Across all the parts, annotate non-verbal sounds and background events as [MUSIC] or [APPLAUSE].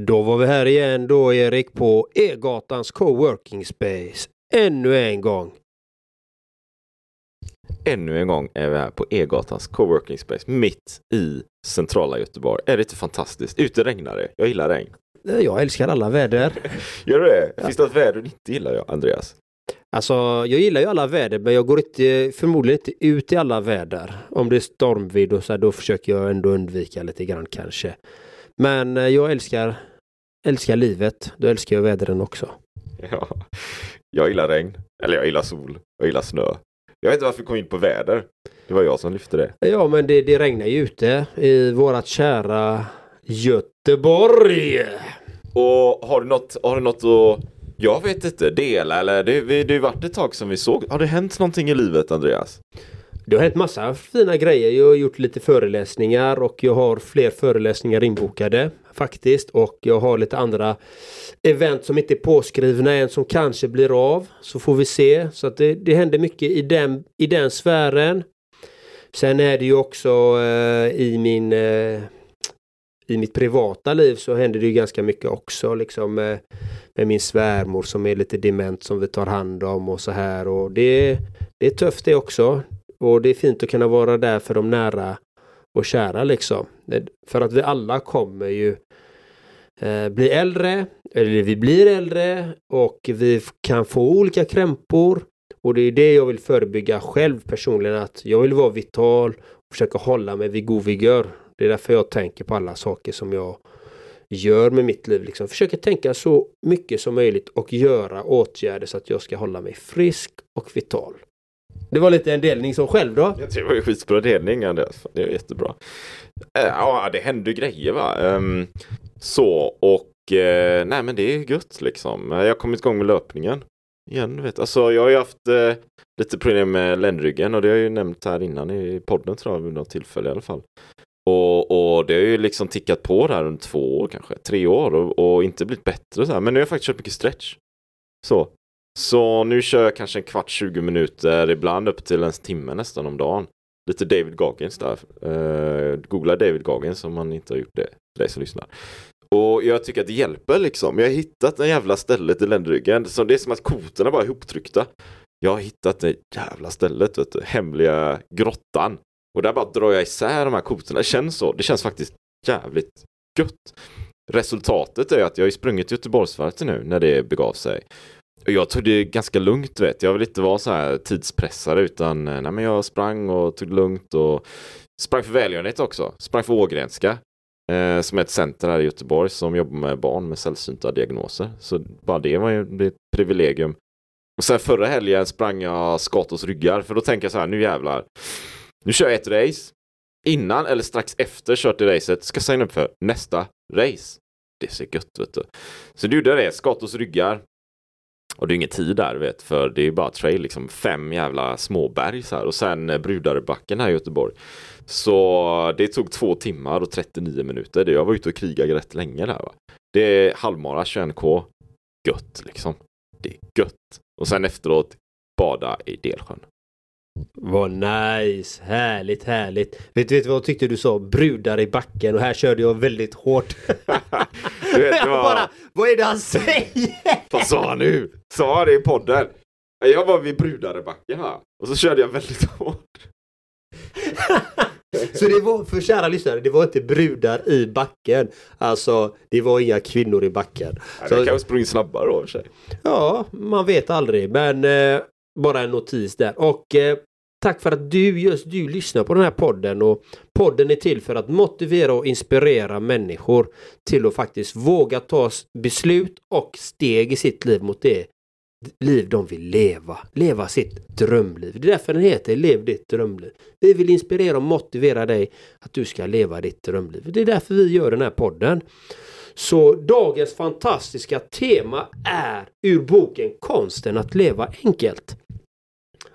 Då var vi här igen då Erik på E-gatans coworking space. Ännu en gång. Ännu en gång är vi här på E-gatans coworking space mitt i centrala Göteborg. Är det inte fantastiskt? Ute regnar det. Jag gillar regn. Jag älskar alla väder. [LAUGHS] Gör du det? Finns det något väder du inte gillar, jag, Andreas? Alltså, jag gillar ju alla väder, men jag går inte, förmodligen inte ut i alla väder. Om det är stormvind och så här, då försöker jag ändå undvika lite grann kanske. Men eh, jag älskar, älskar livet. Då älskar jag vädren också. Ja. Jag gillar regn. Eller jag gillar sol. Jag gillar snö. Jag vet inte varför vi kom in på väder. Det var jag som lyfte det. Ja, men det, det regnar ju ute i vårat kära Göteborg. Och har du något, har du något att, jag vet inte, dela eller? Det, det, det har varit ett tag som vi såg. Har det hänt någonting i livet, Andreas? Det har hänt massa fina grejer. Jag har gjort lite föreläsningar och jag har fler föreläsningar inbokade faktiskt. Och jag har lite andra event som inte är påskrivna än som kanske blir av. Så får vi se. Så att det, det händer mycket i den, i den sfären. Sen är det ju också eh, i min eh, i mitt privata liv så händer det ju ganska mycket också liksom med, med min svärmor som är lite dement som vi tar hand om och så här och det, det är tufft det också. Och det är fint att kunna vara där för de nära och kära liksom. För att vi alla kommer ju eh, bli äldre, eller vi blir äldre och vi kan få olika krämpor. Och det är det jag vill förebygga själv personligen att jag vill vara vital och försöka hålla mig vid god vigör. Det är därför jag tänker på alla saker som jag gör med mitt liv. Liksom. Försöker tänka så mycket som möjligt och göra åtgärder så att jag ska hålla mig frisk och vital. Det var lite en delning som själv då. Jag tror det var en skitbra delning Andreas. Det är jättebra. Eh, ja, det händer grejer va. Ehm, så och eh, nej men det är gött liksom. Jag har kommit igång med löpningen. Igen, vet. Alltså jag har ju haft eh, lite problem med ländryggen och det har jag ju nämnt här innan i podden tror jag vid något tillfälle i alla fall. Och, och det har ju liksom tickat på där under två år kanske, tre år och, och inte blivit bättre så här. Men nu har jag faktiskt kört mycket stretch. Så. Så nu kör jag kanske en kvart, 20 minuter, ibland upp till en timme nästan om dagen. Lite David Goggins där. Uh, googla David Goggins om man inte har gjort det, för dig som lyssnar. Och jag tycker att det hjälper liksom. Jag har hittat en jävla stället i ländryggen. Så det är som att kotorna bara är ihoptryckta. Jag har hittat det jävla stället, vet du. Hemliga grottan. Och där bara drar jag isär de här kotorna. Det känns så. Det känns faktiskt jävligt gött. Resultatet är att jag har sprungit Göteborgsvarvet nu när det begav sig. Jag tog det ganska lugnt vet jag. vill inte vara så här tidspressare utan eh, nej, men jag sprang och tog det lugnt och sprang för välgörenhet också. Sprang för Ågrenska. Eh, som är ett center här i Göteborg som jobbar med barn med sällsynta diagnoser. Så bara det var ju ett privilegium. Och sen förra helgen sprang jag Skatos ryggar för då tänker jag så här, nu jävlar. Nu kör jag ett race. Innan eller strax efter kört i racet ska jag signa upp för nästa race. Det ser gött vet du. Så du gjorde det, Skatos ryggar. Och det är ingen tid där vet, för det är bara trail liksom. Fem jävla småberg så här. Och sen eh, Brudarebacken här i Göteborg. Så det tog två timmar och 39 minuter. Jag var ute och krigade rätt länge där va. Det är halvmara 21k. Gött liksom. Det är gött. Och sen efteråt bada i Delsjön. Vad nice, härligt, härligt. Vet du vad jag tyckte du sa? Brudar i backen och här körde jag väldigt hårt. [LAUGHS] [LAUGHS] du vet, [LAUGHS] jag bara, vad är det han säger? Vad sa han nu? Sa han det i podden? Jag var vid brudar i backen här och så körde jag väldigt hårt. [LAUGHS] Så det var, för kära lyssnare, det var inte brudar i backen. Alltså, det var inga kvinnor i backen. Ja, så, kanske sprungit snabbare då för sig. Ja, man vet aldrig. Men eh, bara en notis där. Och eh, tack för att du, just du, lyssnar på den här podden. Och podden är till för att motivera och inspirera människor till att faktiskt våga ta beslut och steg i sitt liv mot det liv de vill leva. Leva sitt drömliv. Det är därför den heter Lev ditt drömliv. Vi vill inspirera och motivera dig att du ska leva ditt drömliv. Det är därför vi gör den här podden. Så dagens fantastiska tema är ur boken Konsten att leva enkelt.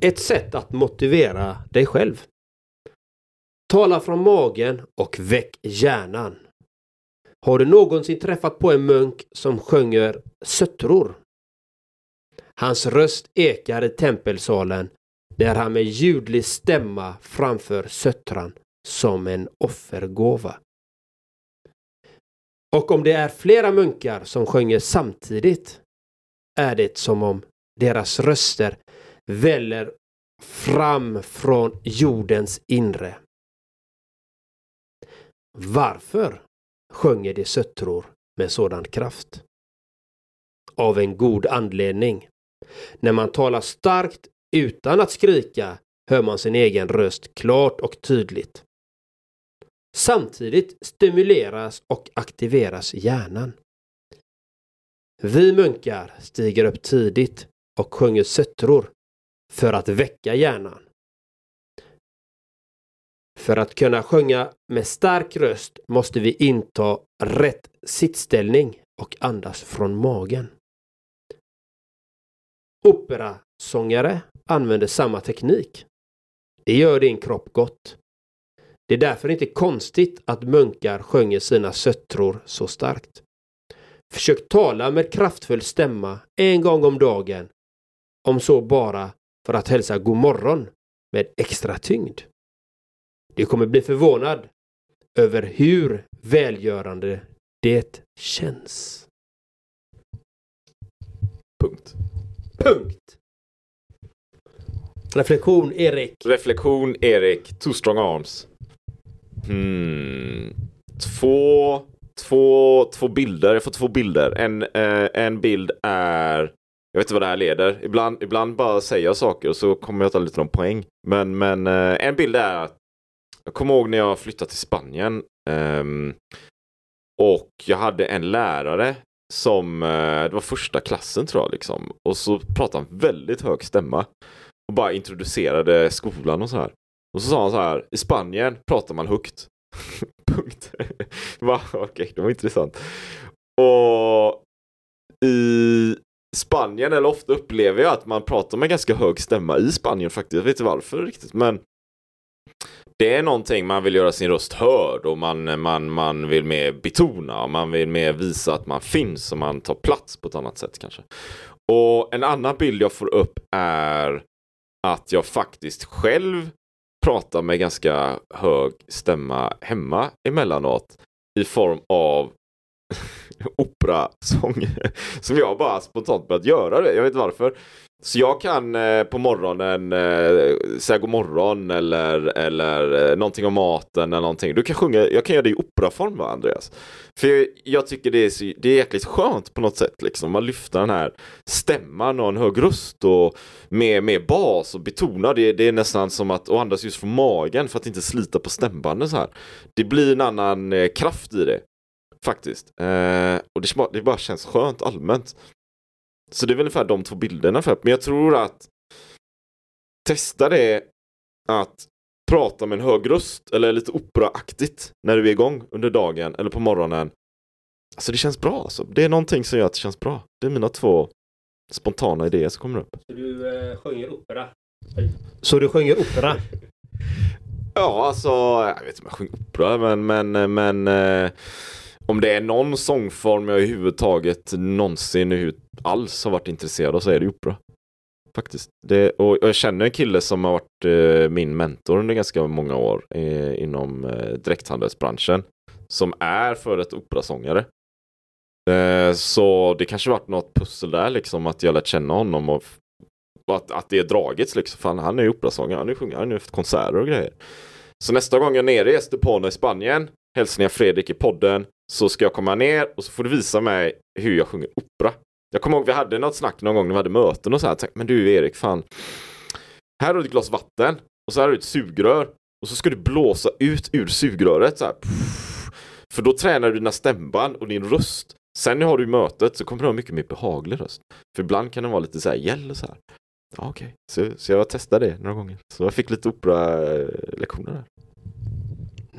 Ett sätt att motivera dig själv. Tala från magen och väck hjärnan. Har du någonsin träffat på en munk som sjunger söttror? Hans röst ekar i tempelsalen där han med ljudlig stämma framför söttran som en offergåva. Och om det är flera munkar som sjunger samtidigt är det som om deras röster väller fram från jordens inre. Varför sjunger de söttror med sådan kraft? Av en god anledning. När man talar starkt utan att skrika hör man sin egen röst klart och tydligt. Samtidigt stimuleras och aktiveras hjärnan. Vi munkar stiger upp tidigt och sjunger söttror för att väcka hjärnan. För att kunna sjunga med stark röst måste vi inta rätt sittställning och andas från magen. Operasångare använder samma teknik. Det gör din kropp gott. Det är därför inte konstigt att munkar sjunger sina söttror så starkt. Försök tala med kraftfull stämma en gång om dagen. Om så bara för att hälsa god morgon med extra tyngd. Du kommer bli förvånad över hur välgörande det känns. Punkt. Punkt! Reflektion, Erik. Reflektion, Erik. Two strong arms. Hmm. Två, två, två bilder. Jag får två bilder. En, eh, en bild är jag vet inte vad det här leder. Ibland, ibland bara säger jag saker och så kommer jag ta lite någon poäng. Men, men eh, en bild är att jag kommer ihåg när jag flyttade till Spanien. Um, och jag hade en lärare som, eh, det var första klassen tror jag liksom. Och så pratade han väldigt hög stämma. Och bara introducerade skolan och så här. Och så sa han så här, i Spanien pratar man högt. [LAUGHS] Punkt. [LAUGHS] Va? Okej, okay, det var intressant. Och i Spanien, eller ofta upplever jag att man pratar med ganska hög stämma i Spanien faktiskt. Jag vet inte varför riktigt, men det är någonting man vill göra sin röst hörd och man, man, man vill mer betona och man vill mer visa att man finns och man tar plats på ett annat sätt kanske. Och en annan bild jag får upp är att jag faktiskt själv pratar med ganska hög stämma hemma emellanåt i form av [LAUGHS] operasång [LAUGHS] som jag bara spontant börjat göra det. Jag vet inte varför. Så jag kan eh, på morgonen eh, säga god morgon eller, eller eh, någonting om maten eller någonting. Du kan sjunga, jag kan göra det i operaform va Andreas? För jag, jag tycker det är, så, det är jäkligt skönt på något sätt liksom. Man lyfter den här stämman och en hög röst och med, med bas och betonar det. Det är nästan som att och andas just från magen för att inte slita på stämbanden så här. Det blir en annan eh, kraft i det. Faktiskt. Eh, och det, det bara känns skönt allmänt. Så det är väl ungefär de två bilderna för Men jag tror att testa det att prata med en hög röst eller lite operaaktigt när du är igång under dagen eller på morgonen. Alltså det känns bra alltså. Det är någonting som gör att det känns bra. Det är mina två spontana idéer som kommer upp. Så du eh, sjunger opera? Så du sjunger opera? Ja, alltså, jag vet inte om jag sjunger opera, men, men, men eh, om det är någon sångform jag överhuvudtaget någonsin alls har varit intresserad av så är det opera. Faktiskt. Det, och, och jag känner en kille som har varit eh, min mentor under ganska många år eh, inom eh, direkthandelsbranschen. Som är för ett operasångare. Eh, så det kanske varit något pussel där liksom att jag lärt känna honom och, och att, att det är dragits liksom. Fan, han är ju operasångare, han är sjunger, han har haft konserter och grejer. Så nästa gång jag är nere i Estepona i Spanien, hälsningar Fredrik i podden, så ska jag komma ner och så får du visa mig hur jag sjunger opera. Jag kommer ihåg vi hade något snack någon gång när vi hade möten och så här. Men du Erik, fan. Här har du ett glas vatten och så här har du ett sugrör och så ska du blåsa ut ur sugröret så här. För då tränar du dina stämband och din röst. Sen har du mötet så kommer du ha mycket mer behaglig röst. För ibland kan den vara lite så här gäll och så här. Ja, Okej, okay. så, så jag testade det några gånger. Så jag fick lite operalektioner där.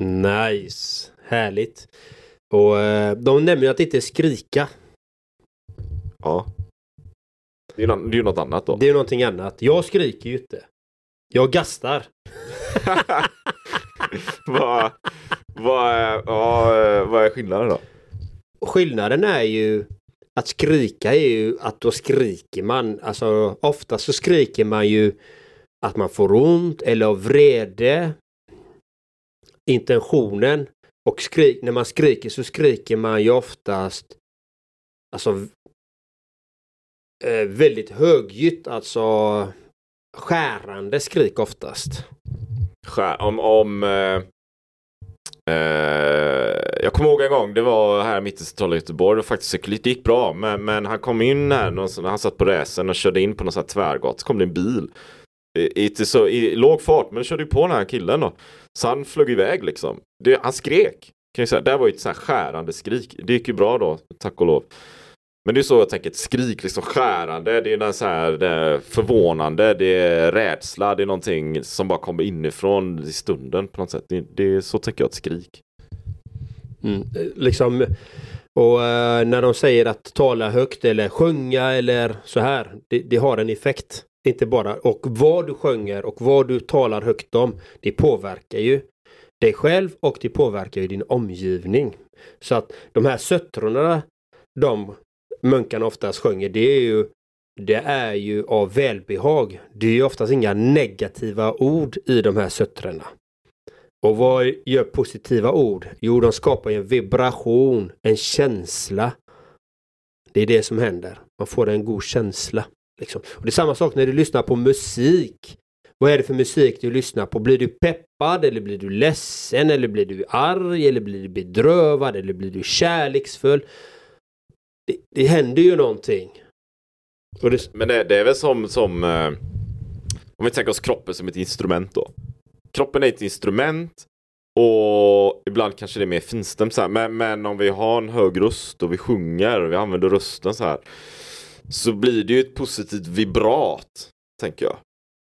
Nice, härligt. Och eh, de nämner att det inte skrika. Ja. Det är, ju något, ju annat då. Det är någonting annat. Jag skriker ju inte. Jag gastar. [LAUGHS] vad, vad, är, ja, vad är skillnaden då? Skillnaden är ju att skrika är ju att då skriker man. Alltså ofta så skriker man ju att man får ont eller av vrede. Intentionen. Och skrik, när man skriker så skriker man ju oftast alltså eh, väldigt högljutt, alltså skärande skrik oftast. Skär, om, om eh, eh, jag kommer ihåg en gång, det var här mitt i centrala Göteborg, det, faktiskt, det gick bra, men, men han kom in här, när han satt på racen och körde in på någon tvärgat. tvärgata, så kom det en bil. I, i, så, I låg fart, men körde ju på den här killen då. Så han flög iväg liksom. Det, han skrek. Kan jag säga. Det här var ju ett sånt här skärande skrik. Det gick ju bra då, tack och lov. Men det är så jag tänker, ett skrik, liksom skärande, det är den så här, det är förvånande, det är rädsla, det är någonting som bara kommer inifrån i stunden på något sätt. Det, det är så tänker jag ett skrik. Mm, liksom, och uh, när de säger att tala högt eller sjunga eller så här, det, det, har en effekt. Inte bara, och vad du sjunger och vad du talar högt om, det påverkar ju dig själv och det påverkar ju din omgivning. Så att de här söttrorna, de munkarna oftast sjunger, det är ju det är ju av välbehag. Det är ju oftast inga negativa ord i de här söttrorna. Och vad gör positiva ord? Jo, de skapar en vibration, en känsla. Det är det som händer. Man får en god känsla. Liksom. Och Det är samma sak när du lyssnar på musik. Vad är det för musik du lyssnar på? Blir du peppad eller blir du ledsen eller blir du arg eller blir du bedrövad eller blir du kärleksfull? det, det händer ju någonting. Det... Men det, det, är väl som, som eh, om vi tänker oss kroppen som ett instrument då. Kroppen är ett instrument och ibland kanske det är mer finstämt så här. Men, men om vi har en hög röst och vi sjunger och vi använder rösten så här. Så blir det ju ett positivt vibrat, tänker jag.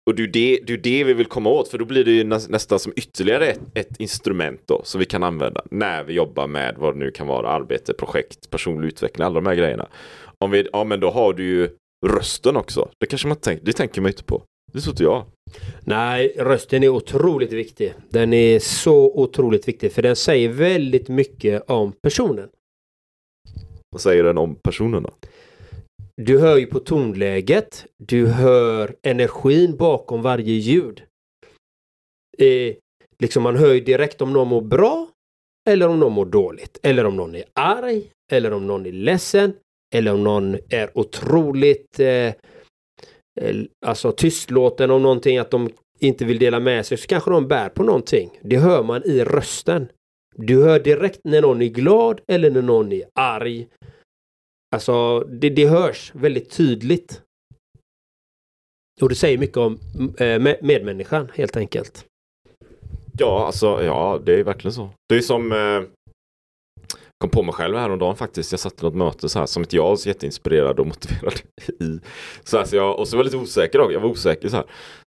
Och det är det, det, är det vi vill komma åt för då blir det ju nästan som ytterligare ett, ett, instrument då som vi kan använda när vi jobbar med vad det nu kan vara, arbete, projekt, personlig utveckling, alla de här grejerna. Om vi, ja men då har du ju rösten också. Det kanske man tänker, det tänker man inte på. Det tror inte jag. Nej, rösten är otroligt viktig. Den är så otroligt viktig för den säger väldigt mycket om personen. Vad säger den om personen då? Du hör ju på tonläget. Du hör energin bakom varje ljud. Eh, liksom man hör ju direkt om någon mår bra eller om någon mår dåligt. Eller om någon är arg eller om någon är ledsen. Eller om någon är otroligt eh, eh alltså tystlåten om någonting att de inte vill dela med sig så kanske de bär på någonting. Det hör man i rösten. Du hör direkt när någon är glad eller när någon är arg Alltså det, det hörs väldigt tydligt. Och det säger mycket om eh, medmänniskan helt enkelt. Ja, alltså ja, det är verkligen så. Det är som eh, kom på mig själv häromdagen faktiskt. Jag satt i något möte så här som inte jag var så jätteinspirerad och motiverad i. Så, här, så jag, och så var jag lite osäker också. Jag var osäker så här.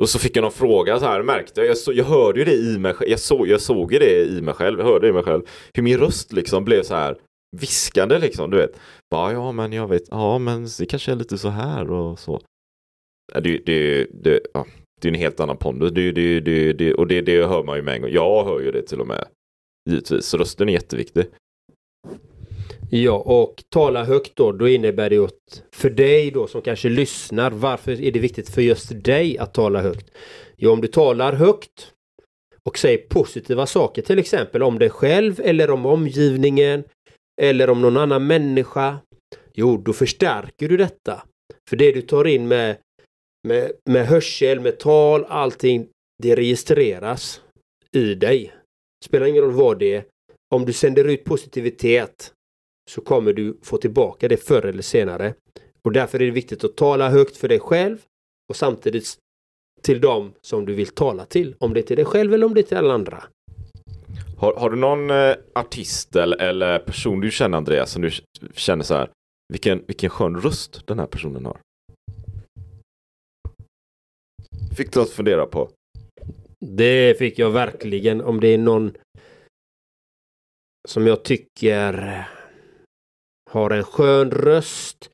Och så fick jag någon fråga så här, märkte jag, jag, så, jag hörde ju det i mig själv, jag, så, jag såg ju det i mig själv, jag hörde det i mig själv. Hur min röst liksom blev så här viskande liksom, du vet. Bara, ja men jag vet, ja men det kanske är lite så här och så. Det, det, det, ja, det är en helt annan pondus, det, det, det, det, och det, det hör man ju med en gång. Jag hör ju det till och med. Givetvis, så rösten är jätteviktig. Ja, och tala högt då, då innebär det ju att för dig då som kanske lyssnar, varför är det viktigt för just dig att tala högt? Jo, om du talar högt och säger positiva saker, till exempel om dig själv eller om omgivningen eller om någon annan människa. Jo, då förstärker du detta. För det du tar in med, med, med hörsel, med tal, allting, det registreras i dig. Spelar ingen roll vad det är. Om du sänder ut positivitet så kommer du få tillbaka det förr eller senare. Och därför är det viktigt att tala högt för dig själv och samtidigt till dem som du vill tala till. Om det är till dig själv eller om det är till alla andra. Har, har du någon eh, artist eller, eller person du känner Andreas som du känner så här vilken, vilken skön röst den här personen har? Fick du att fundera på? Det fick jag verkligen. Om det är någon som jag tycker har en skön röst.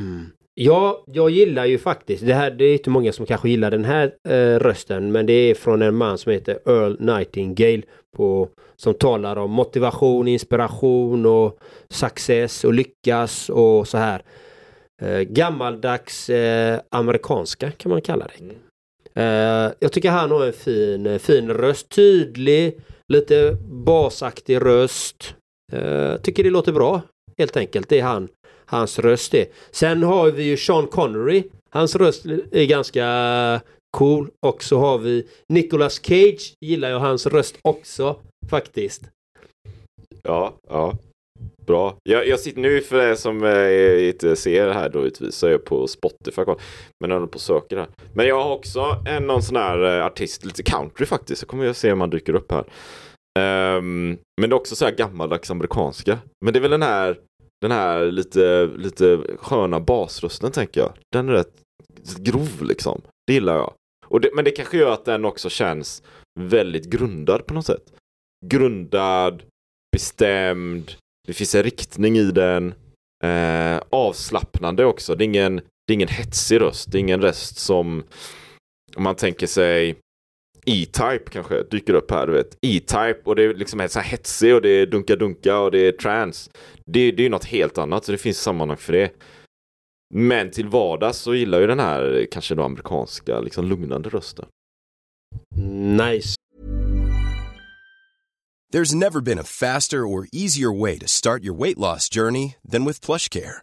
Mm. Ja, jag gillar ju faktiskt, det här det är inte många som kanske gillar den här eh, rösten, men det är från en man som heter Earl Nightingale på, som talar om motivation, inspiration och success och lyckas och så här. Eh, gammaldags eh, amerikanska kan man kalla det. Mm. Eh, jag tycker han har en fin, fin röst, tydlig, lite basaktig röst. Uh, tycker det låter bra helt enkelt. Det är han, hans röst är Sen har vi ju Sean Connery. Hans röst är ganska cool. Och så har vi Nicolas Cage. Gillar jag hans röst också faktiskt. Ja, ja. Bra. Jag, jag sitter nu för er som eh, inte ser här då så är jag på Spotify. Men jag håller på och söker här. Men jag har också en någon sån här eh, artist, lite country faktiskt. Så kommer jag se om han dyker upp här. Um, men det är också så här gammaldags amerikanska. Men det är väl den här, den här lite, lite sköna basrösten tänker jag. Den är rätt grov liksom. Det gillar jag. Och det, men det kanske gör att den också känns väldigt grundad på något sätt. Grundad, bestämd, det finns en riktning i den. Eh, avslappnande också. Det är, ingen, det är ingen hetsig röst. Det är ingen röst som om man tänker sig E-Type kanske dyker upp här, du vet. E-Type och det är liksom så här hetsig och det är dunka-dunka och det är trans. Det, det är ju något helt annat så det finns sammanhang för det. Men till vardags så gillar ju den här kanske då amerikanska liksom lugnande rösten. Nice. There's never been a faster or easier way to start your weight loss journey than with plush care.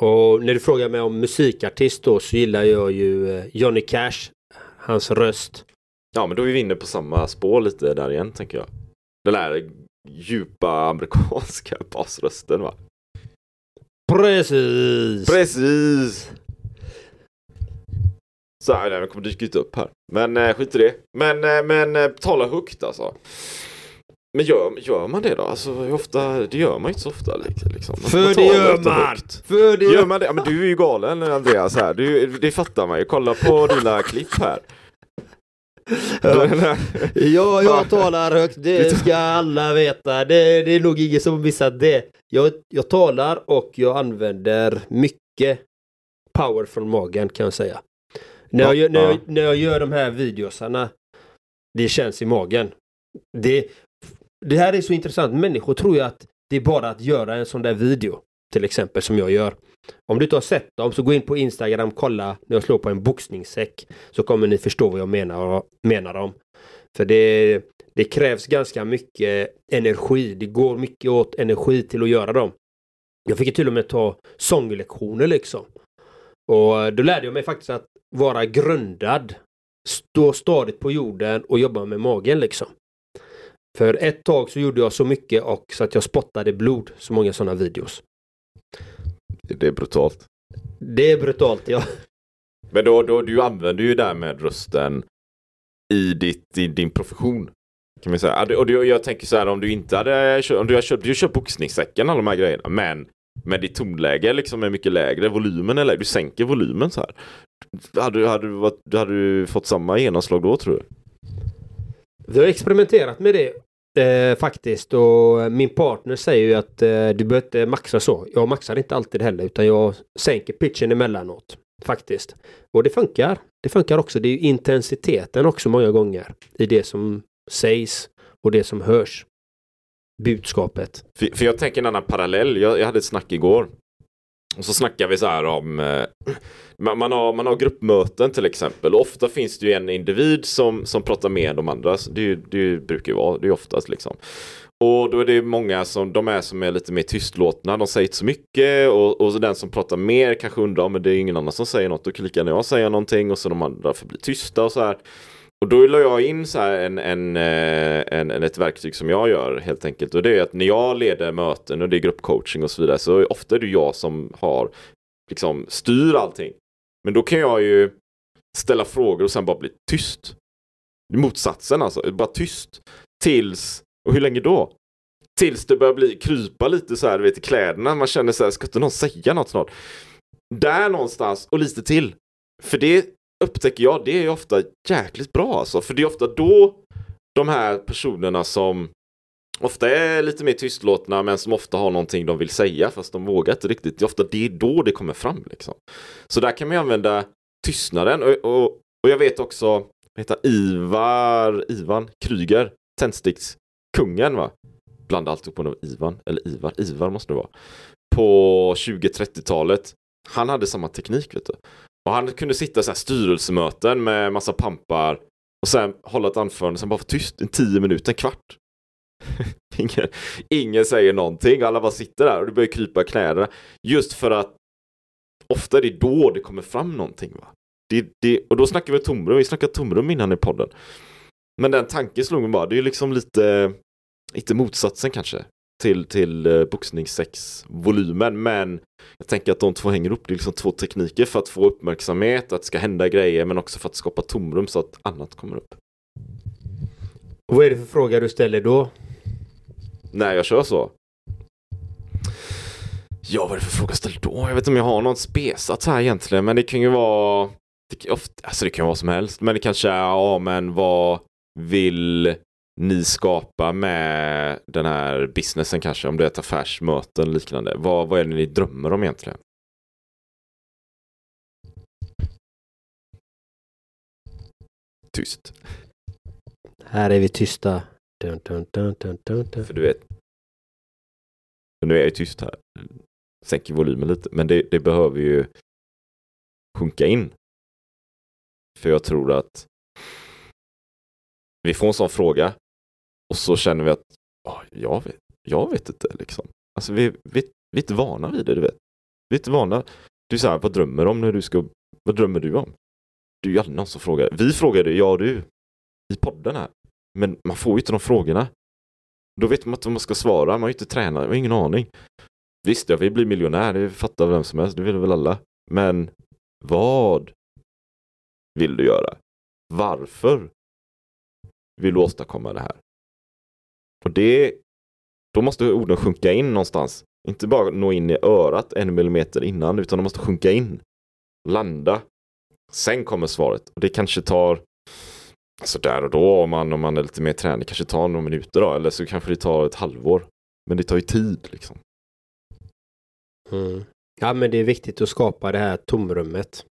Och när du frågar mig om musikartist då så gillar jag ju eh, Johnny Cash. Hans röst. Ja men då är vi inne på samma spår lite där igen tänker jag. Den där djupa amerikanska [LAUGHS] basrösten va? Precis! Precis! Så här, den kommer dyka upp här. Men eh, skit i det. Men, eh, men eh, tala högt alltså. Men gör, gör man det då? Alltså, ofta, det gör man inte så ofta. Liksom. För det gör man! För det gör man det? Ja, men du är ju galen Andreas här. Du, det fattar man ju. Kolla på dina [LAUGHS] klipp här. ja, jag talar högt. Det ska alla veta. Det, det är nog ingen som missat det. Jag, jag talar och jag använder mycket power från magen kan jag säga. När, jag, när, jag, ja. när jag gör de här videosarna, det känns i magen. Det, det här är så intressant. Människor tror ju att det är bara att göra en sån där video. Till exempel som jag gör. Om du inte har sett dem så gå in på Instagram, kolla när jag slår på en boxningssäck. Så kommer ni förstå vad jag menar, menar om. För det, det krävs ganska mycket energi. Det går mycket åt energi till att göra dem. Jag fick ju till och med ta sånglektioner liksom. Och då lärde jag mig faktiskt att vara grundad. Stå stadigt på jorden och jobba med magen liksom. För ett tag så gjorde jag så mycket och så att jag spottade blod. Så många sådana videos. Det är brutalt. Det är brutalt ja. Men då, då, du använder ju det här med rösten i, ditt, i din profession. Kan man säga. Och jag tänker så här om du inte hade om du har kört, du kört boxningssäcken alla de här grejerna. Men med ditt tonläge liksom är mycket lägre, volymen är lägre, du sänker volymen så här. Hade, du- hade, du hade du fått samma genomslag då tror du? Vi har experimenterat med det eh, faktiskt och min partner säger ju att eh, du behöver inte maxa så. Jag maxar inte alltid heller utan jag sänker pitchen emellanåt. Faktiskt. Och det funkar. Det funkar också. Det är ju intensiteten också många gånger i det som sägs och det som hörs. Budskapet. För, för jag tänker en annan parallell. Jag, jag hade ett snack igår. Och så snackar vi så här om eh, man, man, har, man har gruppmöten till exempel. Och ofta finns det ju en individ som, som pratar mer än de andra. Det, det brukar ju vara, det är oftast liksom. Och då är det många som, de är som är lite mer tystlåtna. De säger inte så mycket. Och, och så den som pratar mer kanske undrar, men det är ingen annan som säger något. Då klickar lika jag säger någonting och så de andra får bli tysta och så här. Och då la jag in så här en, en, eh, en, en, ett verktyg som jag gör helt enkelt. Och det är att när jag leder möten och det är gruppcoaching och så vidare så ofta är det jag som har liksom styr allting. Men då kan jag ju ställa frågor och sen bara bli tyst. Motsatsen alltså, bara tyst. Tills, och hur länge då? Tills det börjar bli, krypa lite så här, du vet i kläderna. Man känner så här, ska inte någon säga något snart? Där någonstans och lite till. För det upptäcker jag, det är ofta jäkligt bra alltså. För det är ofta då de här personerna som ofta är lite mer tystlåtna men som ofta har någonting de vill säga fast de vågar inte riktigt. Det är ofta det är då det kommer fram liksom. Så där kan man ju använda tystnaden och, och, och jag vet också, vad heter han? Ivar, Ivan Kryger, tändstickskungen va? Blanda alltid på någon Ivan, eller Ivar, Ivar måste det vara. På 20-30-talet. Han hade samma teknik vet du. Och han kunde sitta i så här styrelsemöten med massa pampar och sen hålla ett anförande som bara var tyst i tio minuter, en kvart. [LAUGHS] ingen, ingen säger någonting, alla bara sitter där och det börjar krypa i knäna. Just för att ofta är det då det kommer fram någonting. Va? Det, det, och då snackar vi tomrum, vi snackade tomrum innan i podden. Men den tanken slog mig bara, det är liksom lite, lite motsatsen kanske till, till eh, boxningssex-volymen. Men jag tänker att de två hänger upp. Det är liksom två tekniker för att få uppmärksamhet, att det ska hända grejer, men också för att skapa tomrum så att annat kommer upp. Och vad är det för fråga du ställer då? När jag kör så. Ja, vad är det för fråga jag ställer då? Jag vet inte om jag har något spesat här egentligen, men det kan ju vara... Det kan, ofta, alltså det kan vara vad som helst, men det kanske är, ja men vad vill ni skapa med den här businessen kanske? Om det är ett affärsmöte eller liknande. Vad, vad är det ni drömmer om egentligen? Tyst. Här är vi tysta. Dun, dun, dun. För du vet. Nu är jag ju tyst här. Sänker volymen lite. Men det, det behöver ju sjunka in. För jag tror att vi får en sån fråga och så känner vi att jag, vet, jag vet inte liksom. Alltså vi, vi, vi är inte vana vid det, du vet. Vi är inte vana. Du är så här, vad drömmer du om när du ska, vad drömmer du om? Det är ju aldrig någon som frågar. Vi frågade, ja du, i podden här. Men man får ju inte de frågorna. Då vet man inte vad man ska svara, man har ju inte tränat, man har ingen aning. Visst, jag vill bli miljonär, det fattar vem som helst, det vill väl alla. Men vad vill du göra? Varför vill du åstadkomma det här? Och det, då måste orden sjunka in någonstans. Inte bara nå in i örat en millimeter innan, utan de måste sjunka in. Landa. Sen kommer svaret. Och det kanske tar Alltså där och då om man, om man är lite mer tränad, kanske tar några minuter då, eller så kanske det tar ett halvår. Men det tar ju tid liksom. Mm. Ja men det är viktigt att skapa det här tomrummet.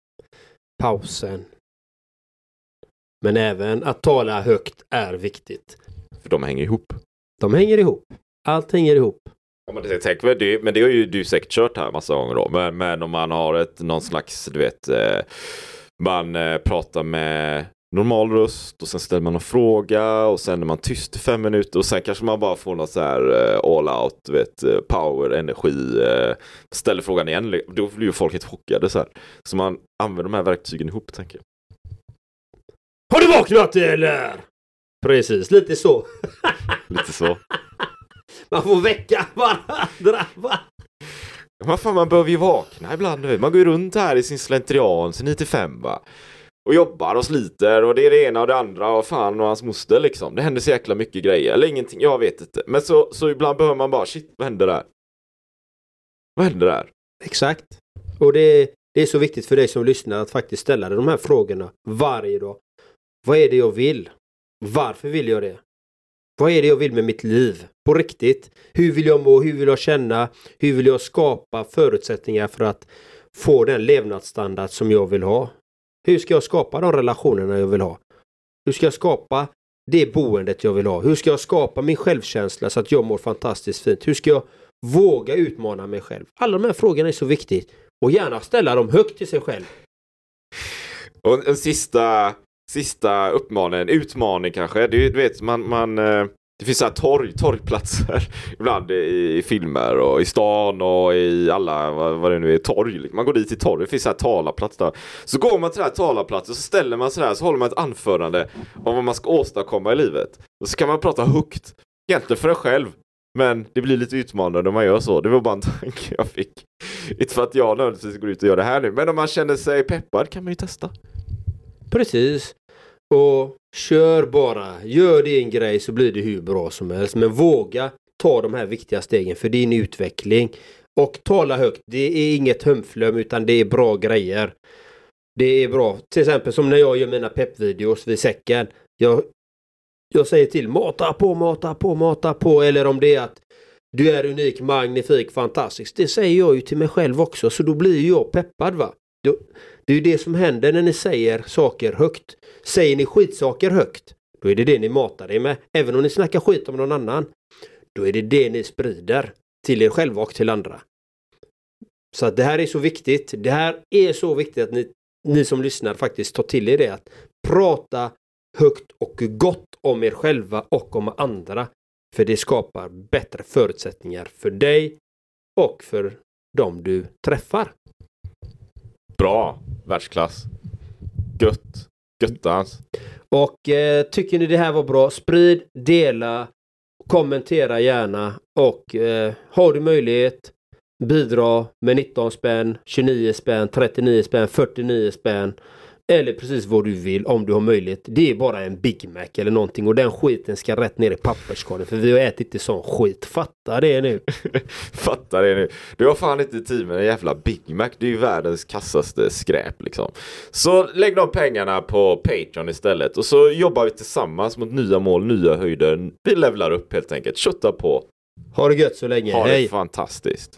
Pausen. Men även att tala högt är viktigt. För de hänger ihop. De hänger ihop. Allt hänger ihop. Ja, men, det, tänk, det, men det har ju du säkert kört här massa gånger då. Men, men om man har ett, någon slags, du vet, eh, man eh, pratar med normal röst och sen ställer man en fråga och sen är man tyst i fem minuter och sen kanske man bara får något så här uh, all out, du vet, power, energi, ställer frågan igen. Då blir ju folk helt chockade så här. Så man använder de här verktygen ihop tänker jag. Har du vaknat eller? Precis, lite så. [LAUGHS] lite så. Man får väcka varandra va? Vad fan, man behöver ju vakna ibland nu. Man går ju runt här i sin slentrian sen 9 till 5 va och jobbar och sliter och det är det ena och det andra och fan och hans moster liksom. Det händer så jäkla mycket grejer eller ingenting, jag vet inte. Men så, så ibland behöver man bara shit, vad händer där? Vad händer där? Exakt. Och det, det är så viktigt för dig som lyssnar att faktiskt ställa dig de här frågorna varje dag. Vad är det jag vill? Varför vill jag det? Vad är det jag vill med mitt liv? På riktigt. Hur vill jag må? Hur vill jag känna? Hur vill jag skapa förutsättningar för att få den levnadsstandard som jag vill ha? Hur ska jag skapa de relationerna jag vill ha? Hur ska jag skapa det boendet jag vill ha? Hur ska jag skapa min självkänsla så att jag mår fantastiskt fint? Hur ska jag våga utmana mig själv? Alla de här frågorna är så viktiga. Och gärna ställa dem högt till sig själv. Och en sista, sista uppmaningen, utmaning kanske. Du, du vet, man, man eh, det finns så här torg, torgplatser [LAUGHS] ibland i, i, filmer och i stan och i alla, vad, vad det nu är, torg. Man går dit till torg, det finns så här talarplats där. Så går man till den här talarplatsen så ställer man sig där så håller man ett anförande om vad man ska åstadkomma i livet. Och så kan man prata högt, egentligen för en själv. Men det blir lite utmanande om man gör så. Det var bara en [LAUGHS] tanke jag fick. Inte för att jag nödvändigtvis går ut och gör det här nu, men om man känner sig peppad kan man ju testa. Precis. Och kör bara. Gör din grej så blir det hur bra som helst. Men våga ta de här viktiga stegen för din utveckling. Och tala högt. Det är inget hömflöm utan det är bra grejer. Det är bra. Till exempel som när jag gör mina peppvideos vid säcken. Jag, jag säger till mata på, mata på, mata på. Eller om det är att du är unik, magnifik, fantastisk. Det säger jag ju till mig själv också. Så då blir jag peppad va. Det är ju det som händer när ni säger saker högt. Säger ni skitsaker högt, då är det det ni matar er med. Även om ni snackar skit om någon annan. Då är det det ni sprider till er själva och till andra. Så att det här är så viktigt. Det här är så viktigt att ni, ni som lyssnar faktiskt tar till er det. Att prata högt och gott om er själva och om andra. För det skapar bättre förutsättningar för dig och för dem du träffar. Bra! Världsklass. Gött. Göttans. Alltså. Och eh, tycker ni det här var bra, sprid, dela, kommentera gärna och eh, har du möjlighet bidra med 19 spänn, 29 spänn, 39 spänn, 49 spänn. Eller precis vad du vill om du har möjlighet. Det är bara en Big Mac eller någonting och den skiten ska rätt ner i papperskorgen för vi har ätit inte sån skit. Fatta det nu. [LAUGHS] Fatta det nu. Du har fan inte tid med en jävla Big Mac. Det är ju världens kassaste skräp liksom. Så lägg de pengarna på Patreon istället och så jobbar vi tillsammans mot nya mål, nya höjder. Vi levlar upp helt enkelt. Kötta på. Ha det gött så länge. Ha Hej. det fantastiskt.